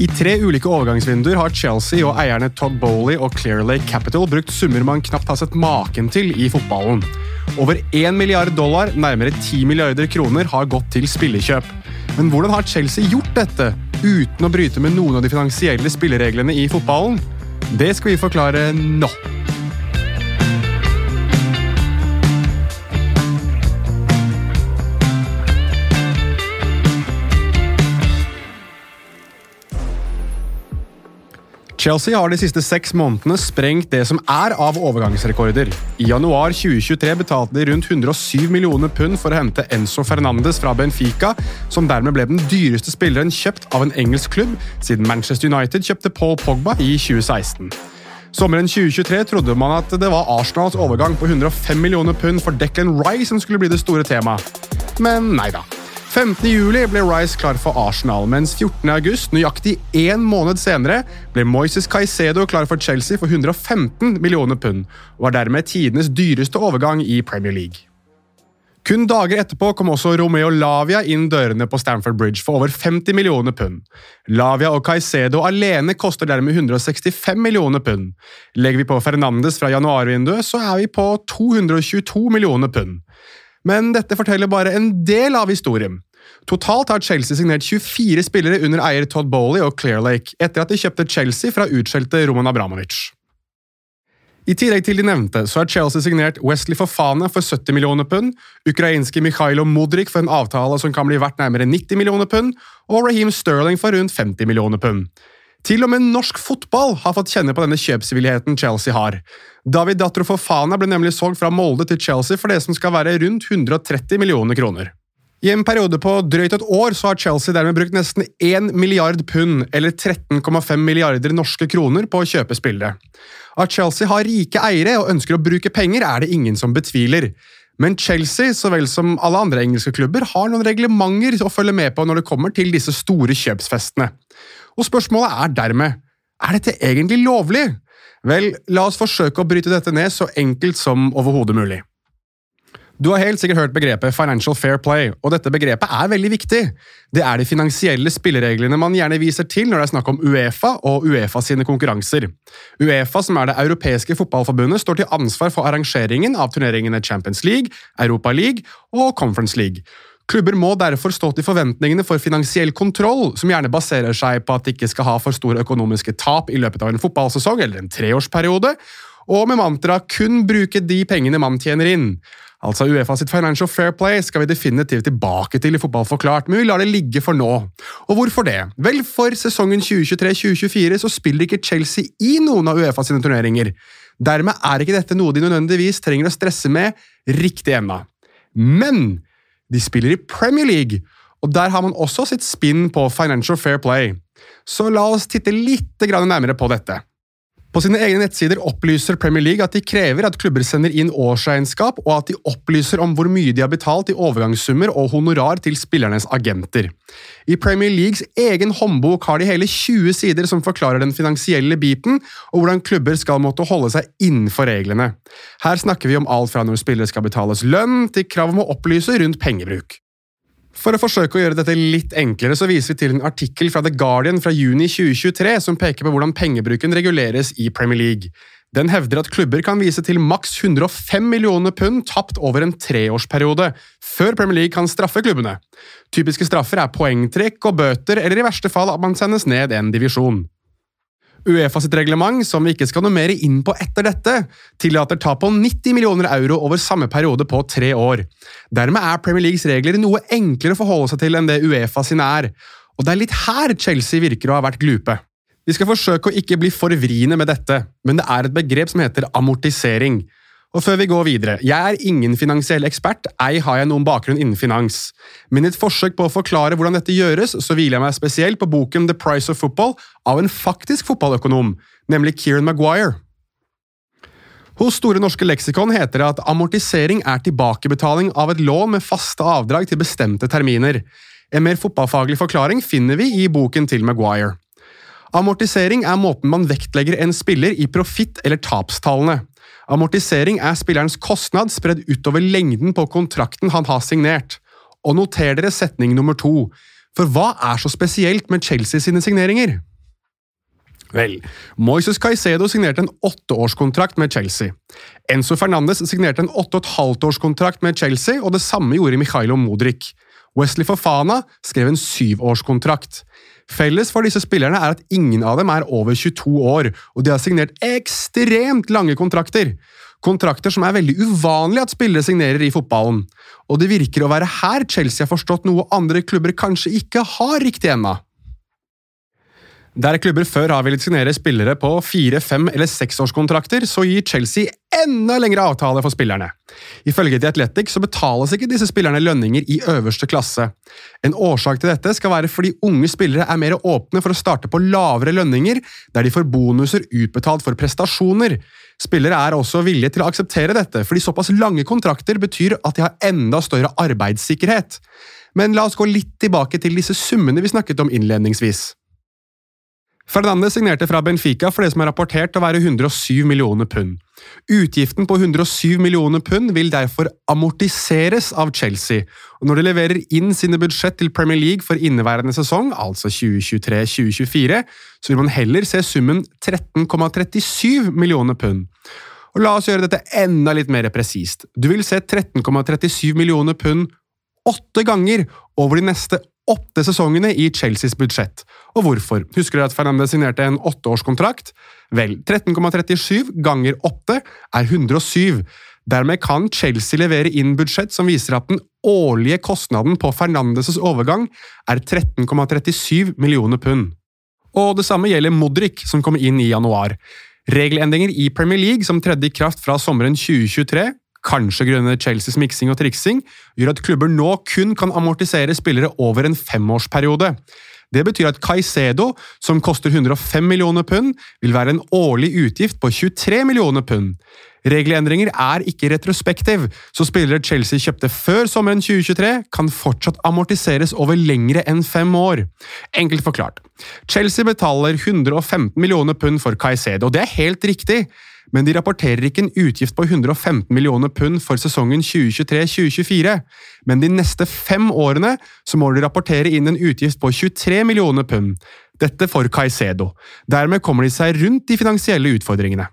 I tre ulike overgangsvinduer har Chelsea og eierne Todd Bowley og Clear Lake Capital brukt summer man knapt har sett maken til i fotballen. Over 1 milliard dollar, nærmere 10 milliarder kroner, har gått til spillekjøp. Men hvordan har Chelsea gjort dette uten å bryte med noen av de finansielle spillereglene i fotballen? Det skal vi forklare nå. Chelsea har de siste seks månedene sprengt det som er av overgangsrekorder. I januar 2023 betalte de rundt 107 millioner pund for å hente Enzo Fernandes fra Benfica, som dermed ble den dyreste spilleren kjøpt av en engelsk klubb siden Manchester United kjøpte Paul Pogba i 2016. Sommeren 2023 trodde man at det var Arsenals overgang på 105 millioner pund for Declan Rye som skulle bli det store temaet. Men nei da. 15.07 ble Rice klar for Arsenal, mens 14.8, nøyaktig én måned senere, ble Moises Caicedo klar for Chelsea for 115 millioner pund, og var dermed tidenes dyreste overgang i Premier League. Kun dager etterpå kom også Romeo Lavia inn dørene på Stamford Bridge for over 50 millioner pund. Lavia og Caicedo alene koster dermed 165 millioner pund. Legger vi på Fernandes fra januarvinduet, så er vi på 222 millioner pund. Men dette forteller bare en del av historien. Totalt har Chelsea signert 24 spillere under eier Todd Bowley og Clearlake, etter at de kjøpte Chelsea fra utskjelte Roman Abramovic. I tillegg til de nevnte så har Chelsea signert Wesley Fofana for 70 millioner pund, ukrainske Mikhailo Modric for en avtale som kan bli verdt nærmere 90 millioner pund, og Raheem Sterling for rundt 50 millioner pund. Til og med norsk fotball har fått kjenne på denne kjøpsvilligheten Chelsea har. David Datro Fofana ble nemlig solgt fra Molde til Chelsea for det som skal være rundt 130 millioner kroner. I en periode på drøyt et år så har Chelsea dermed brukt nesten 1 milliard pund, eller 13,5 milliarder norske kroner, på å kjøpe spillere. At Chelsea har rike eiere og ønsker å bruke penger, er det ingen som betviler. Men Chelsea, så vel som alle andre engelske klubber, har noen reglementer å følge med på når det kommer til disse store kjøpsfestene. Og spørsmålet er dermed er dette egentlig lovlig? Vel, la oss forsøke å bryte dette ned så enkelt som overhodet mulig. Du har helt sikkert hørt begrepet financial fair play, og dette begrepet er veldig viktig. Det er de finansielle spillereglene man gjerne viser til når det er snakk om Uefa og Uefa sine konkurranser. Uefa, som er det europeiske fotballforbundet, står til ansvar for arrangeringen av turneringene Champions League, Europa League og Conference League. Klubber må derfor stå til forventningene for finansiell kontroll, som gjerne baserer seg på at de ikke skal ha for store økonomiske tap i løpet av en fotballsesong eller en treårsperiode, og med mantra kun bruke de pengene man tjener inn. Altså Uefa sitt Financial Fair Play skal vi definitivt tilbake til i Fotball forklart, men vi lar det ligge for nå. Og hvorfor det? Vel, for sesongen 2023-2024 så spiller ikke Chelsea i noen av Uefa sine turneringer. Dermed er ikke dette noe de nødvendigvis trenger å stresse med riktig ennå. Men de spiller i Premier League, og der har man også sitt spinn på Financial Fair Play. Så la oss titte litt nærmere på dette. På sine egne nettsider opplyser Premier League at de krever at klubber sender inn årsregnskap, og at de opplyser om hvor mye de har betalt i overgangssummer og honorar til spillernes agenter. I Premier Leagues egen håndbok har de hele 20 sider som forklarer den finansielle biten, og hvordan klubber skal måtte holde seg innenfor reglene. Her snakker vi om alt fra når spillere skal betales lønn, til krav om å opplyse rundt pengebruk. For å forsøke å gjøre dette litt enklere, så viser vi til en artikkel fra The Guardian fra juni 2023 som peker på hvordan pengebruken reguleres i Premier League. Den hevder at klubber kan vise til maks 105 millioner pund tapt over en treårsperiode, før Premier League kan straffe klubbene. Typiske straffer er poengtrekk og bøter, eller i verste fall at man sendes ned en divisjon. Uefa sitt reglement, som vi ikke skal noe mer inn på etter dette, tillater tap på 90 millioner euro over samme periode på tre år. Dermed er Premier Leagues regler noe enklere å forholde seg til enn det Uefa sine er, og det er litt her Chelsea virker å ha vært glupe. Vi skal forsøke å ikke bli for vriene med dette, men det er et begrep som heter amortisering. Og før vi går videre, jeg er ingen finansiell ekspert, ei har jeg noen bakgrunn innen finans. Men i et forsøk på å forklare hvordan dette gjøres, så hviler jeg meg spesielt på boken The Price of Football av en faktisk fotballøkonom, nemlig Kieran Maguire. Hos Store norske leksikon heter det at amortisering er tilbakebetaling av et lån med faste avdrag til bestemte terminer. En mer fotballfaglig forklaring finner vi i boken til Maguire. Amortisering er måten man vektlegger en spiller i profitt- eller tapstallene. Amortisering er spillerens kostnad spredd utover lengden på kontrakten han har signert. Og noter dere setning nummer to, for hva er så spesielt med Chelsea sine signeringer? Vel, Moises Caicedo signerte en åtteårskontrakt med Chelsea. Enzo Fernandes signerte en åtte og et halvt årskontrakt med Chelsea, og det samme gjorde Mikhailo Modric. Wesley Fofana skrev en syvårskontrakt. Felles for disse spillerne er at ingen av dem er over 22 år, og de har signert ekstremt lange kontrakter. Kontrakter som er veldig uvanlig at spillere signerer i fotballen. Og det virker å være her Chelsea har forstått noe andre klubber kanskje ikke har riktig ennå. Der klubber før har villet signere spillere på fire-, fem- eller seksårskontrakter, så gir Chelsea enda lengre avtale for spillerne. Ifølge The Athletic så betales ikke disse spillerne lønninger i øverste klasse. En årsak til dette skal være fordi unge spillere er mer åpne for å starte på lavere lønninger, der de får bonuser utbetalt for prestasjoner. Spillere er også villige til å akseptere dette, fordi såpass lange kontrakter betyr at de har enda større arbeidssikkerhet. Men la oss gå litt tilbake til disse summene vi snakket om innledningsvis. Fernandez signerte fra Benfica for det som er rapportert å være 107 millioner pund. Utgiften på 107 millioner pund vil derfor amortiseres av Chelsea, og når de leverer inn sine budsjett til Premier League for inneværende sesong, altså 2023-2024, så vil man heller se summen 13,37 millioner pund. Og La oss gjøre dette enda litt mer presist. Du vil se 13,37 millioner pund åtte ganger over de neste åtte sesongene i Chelseas budsjett. Og hvorfor? Husker dere at Fernandez signerte en åtteårskontrakt? Vel, 13,37 ganger 8 er 107. Dermed kan Chelsea levere inn budsjett som viser at den årlige kostnaden på Fernandes' overgang er 13,37 millioner pund. Og det samme gjelder Modric, som kom inn i januar. Regelendringer i Premier League som tredde i kraft fra sommeren 2023, kanskje grunnet Chelseas miksing og triksing, gjør at klubber nå kun kan amortisere spillere over en femårsperiode. Det betyr at Caicedo, som koster 105 millioner pund, vil være en årlig utgift på 23 millioner pund. Regelendringer er ikke retrospektiv, så spillere Chelsea kjøpte før sommeren 2023, kan fortsatt amortiseres over lengre enn fem år. Enkelt forklart. Chelsea betaler 115 millioner pund for Caicedo, og det er helt riktig men de rapporterer ikke en utgift på 115 millioner pund for sesongen 2023-2024. Men de neste fem årene så må de rapportere inn en utgift på 23 millioner pund. Dette for Caicedo. Dermed kommer de seg rundt de finansielle utfordringene.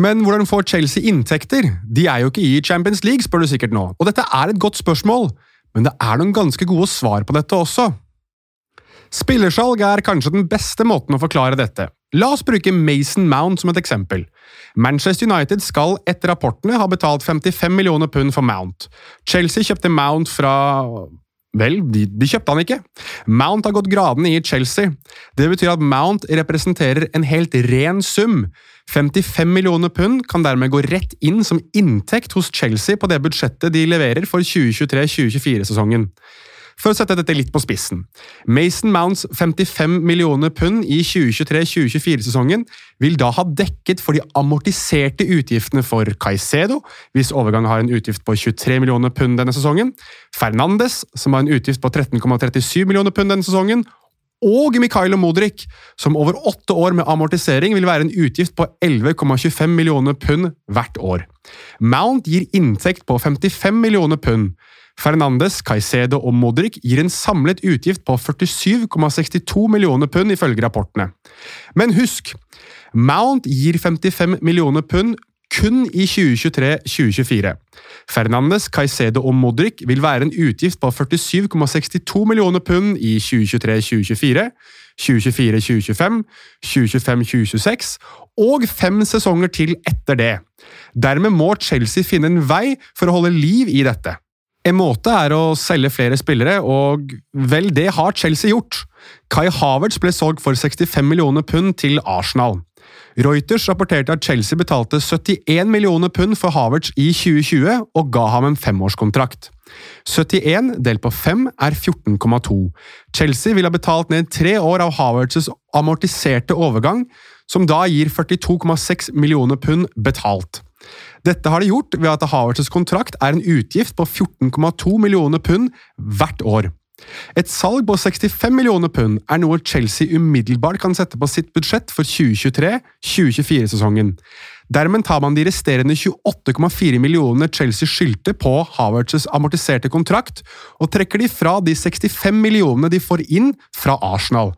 Men hvordan får Chelsea inntekter? De er jo ikke i Champions League, spør du sikkert nå. Og dette er et godt spørsmål, men det er noen ganske gode svar på dette også. Spillersalg er kanskje den beste måten å forklare dette. La oss bruke Mason Mount som et eksempel. Manchester United skal etter rapportene ha betalt 55 millioner pund for Mount. Chelsea kjøpte Mount fra Vel, de, de, kjøpte han ikke. Mount har gått gradene i Chelsea. Det betyr at Mount representerer en helt ren sum. 55 millioner pund kan dermed gå rett inn som inntekt hos Chelsea på det budsjettet de leverer for 2023-2024-sesongen. For å sette dette litt på spissen. Mason Mounts 55 millioner pund i 2023-2024-sesongen vil da ha dekket for de amortiserte utgiftene for Caicedo, hvis overgang har en utgift på 23 millioner pund denne sesongen, Fernandes, som har en utgift på 13,37 millioner pund denne sesongen, og Mikhailo Modric, som over åtte år med amortisering vil være en utgift på 11,25 millioner pund hvert år. Mount gir inntekt på 55 millioner pund. Fernandes, Caicedo og Modric gir en samlet utgift på 47,62 millioner pund, ifølge rapportene. Men husk, Mount gir 55 millioner pund kun i 2023-2024. Fernandes, Caicedo og Modric vil være en utgift på 47,62 millioner pund i 2023-2024, 2024-2025, 2025-2026 og fem sesonger til etter det. Dermed må Chelsea finne en vei for å holde liv i dette. En måte er å selge flere spillere, og vel, det har Chelsea gjort. Kai Havertz ble solgt for 65 millioner pund til Arsenal. Reuters rapporterte at Chelsea betalte 71 millioner pund for Havertz i 2020 og ga ham en femårskontrakt. 71 delt på 5 er 14,2. Chelsea vil ha betalt ned tre år av Havertzs amortiserte overgang, som da gir 42,6 millioner pund betalt. Dette har de gjort ved at Havertz' kontrakt er en utgift på 14,2 millioner pund hvert år. Et salg på 65 millioner pund er noe Chelsea umiddelbart kan sette på sitt budsjett for 2023-2024-sesongen. Dermed tar man de resterende 28,4 millionene Chelsea skyldte på Havertz' amortiserte kontrakt, og trekker de fra de 65 millionene de får inn fra Arsenal.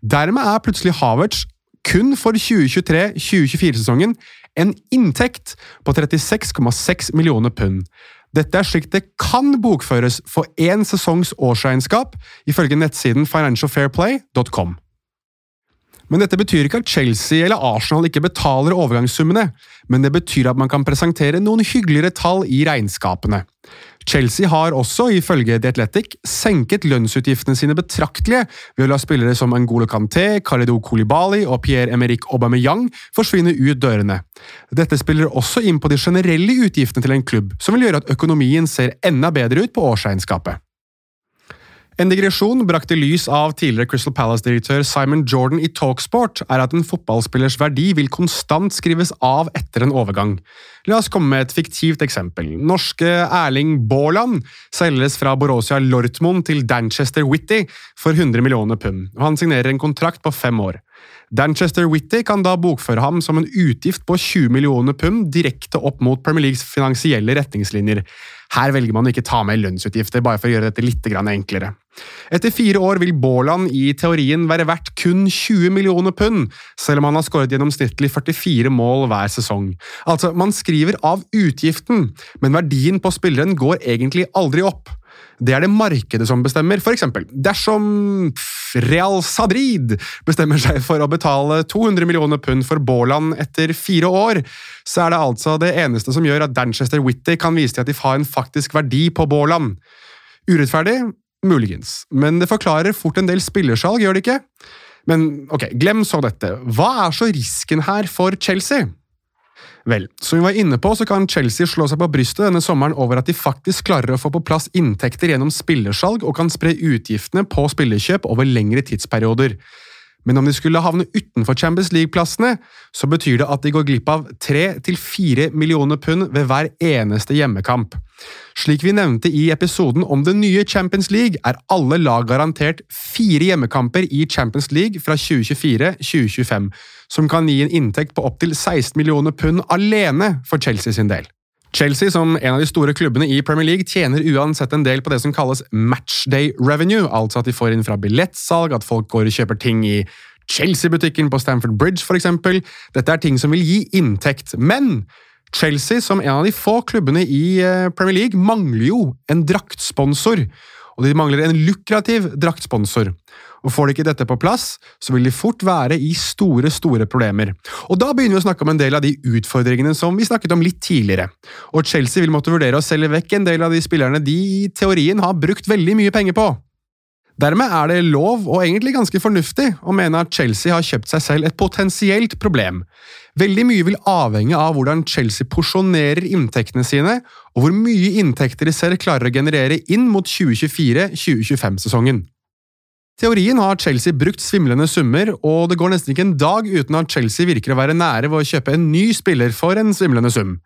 Dermed er plutselig Havertz kun for 2023-2024-sesongen en inntekt på 36,6 millioner pund. Dette er slik det kan bokføres for én sesongs årsregnskap, ifølge nettsiden financialfairplay.com. Men dette betyr ikke at Chelsea eller Arsenal ikke betaler overgangssummene, men det betyr at man kan presentere noen hyggeligere tall i regnskapene. Chelsea har også, ifølge The Athletic, senket lønnsutgiftene sine betraktelig ved å la spillere som Angolo Kanté, Khalidou Koulibaly og Pierre-Emerick Aubameyang forsvinne ut dørene. Dette spiller også inn på de generelle utgiftene til en klubb, som vil gjøre at økonomien ser enda bedre ut på årsregnskapet. En digresjon brakt i lys av tidligere Crystal Palace-direktør Simon Jordan i Talksport, er at en fotballspillers verdi vil konstant skrives av etter en overgang. La oss komme med et fiktivt eksempel. Norske Erling Baaland selges fra Borussia Lortmund til Danchester Whitty for 100 millioner pund, og han signerer en kontrakt på fem år. Danchester Whitty kan da bokføre ham som en utgift på 20 millioner pund direkte opp mot Premier Leagues finansielle retningslinjer. Her velger man å ikke ta med lønnsutgifter, bare for å gjøre dette litt enklere. Etter fire år vil Baaland i teorien være verdt kun 20 millioner pund, selv om han har skåret gjennomsnittlig 44 mål hver sesong. Altså, man skriver av utgiften, men verdien på spilleren går egentlig aldri opp. Det er det markedet som bestemmer. For eksempel, dersom Real Sadrid bestemmer seg for å betale 200 millioner pund for Baaland etter fire år, så er det altså det eneste som gjør at Danchester Whitty kan vise til at de har en faktisk verdi på Baaland. Urettferdig? Muligens. Men det forklarer fort en del spillersalg, gjør det ikke? Men ok, glem så dette. Hva er så risken her for Chelsea? Vel, som vi var inne på, så kan Chelsea slå seg på brystet denne sommeren over at de faktisk klarer å få på plass inntekter gjennom spillersalg og kan spre utgiftene på spillerkjøp over lengre tidsperioder. Men om de skulle havne utenfor Champions League-plassene, så betyr det at de går glipp av 3–4 millioner pund ved hver eneste hjemmekamp. Slik vi nevnte i episoden om det nye Champions League, er alle lag garantert fire hjemmekamper i Champions League fra 2024-2025, som kan gi en inntekt på opptil 16 millioner pund alene for Chelsea sin del. Chelsea, som en av de store klubbene i Premier League, tjener uansett en del på det som kalles matchday revenue, altså at de får inn fra billettsalg, at folk går og kjøper ting i Chelsea-butikken på Stamford Bridge, f.eks. Dette er ting som vil gi inntekt. Men Chelsea, som en av de få klubbene i eh, Premier League, mangler jo en draktsponsor. Og de mangler en lukrativ draktsponsor og får de ikke dette på plass, så vil de fort være i store, store problemer. Og da begynner vi å snakke om en del av de utfordringene som vi snakket om litt tidligere. Og Chelsea vil måtte vurdere å selge vekk en del av de spillerne de i teorien har brukt veldig mye penger på. Dermed er det lov, og egentlig ganske fornuftig, å mene at Chelsea har kjøpt seg selv et potensielt problem. Veldig mye vil avhenge av hvordan Chelsea porsjonerer inntektene sine, og hvor mye inntekter de selv klarer å generere inn mot 2024-2025-sesongen teorien har Chelsea brukt svimlende summer, og det går nesten ikke en dag uten at Chelsea virker å være nære ved å kjøpe en ny spiller for en svimlende sum.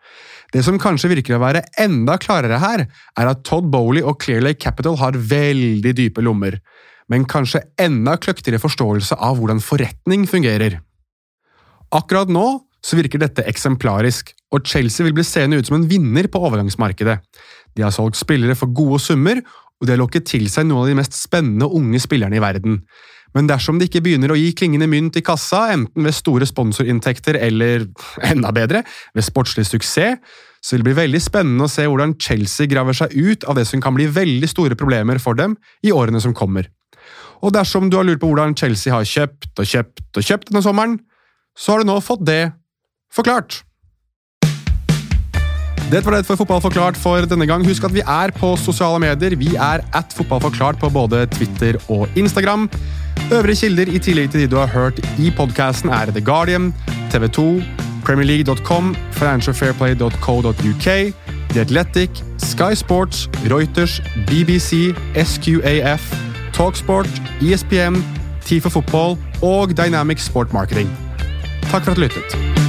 Det som kanskje virker å være enda klarere her, er at Todd Bowley og Clearlake Capital har veldig dype lommer, men kanskje enda kløktigere forståelse av hvordan forretning fungerer. Akkurat nå så virker dette eksemplarisk, og Chelsea vil bli seende ut som en vinner på overgangsmarkedet. De har solgt spillere for gode summer, og de har lokket til seg noen av de mest spennende unge spillerne i verden. Men dersom de ikke begynner å gi klingende mynt i kassa, enten ved store sponsorinntekter eller, enda bedre, ved sportslig suksess, så vil det bli veldig spennende å se hvordan Chelsea graver seg ut av det som kan bli veldig store problemer for dem i årene som kommer. Og dersom du har lurt på hvordan Chelsea har kjøpt og kjøpt og kjøpt denne sommeren, så har du nå fått det forklart. Det var det for Fotball forklart for denne gang. Husk at vi er på sosiale medier. Vi er at fotballforklart på både Twitter og Instagram. Øvrige kilder i tillegg til de du har hørt i podkasten, er The Guardian, TV 2, PremierLeague.com, FinancialFairplay.co.uk, The Athletic, Sky Sports, Reuters, BBC, SQAF, Talksport, ESPN, Tid for fotball og Dynamic Sport Marketing. Takk for at du lyttet.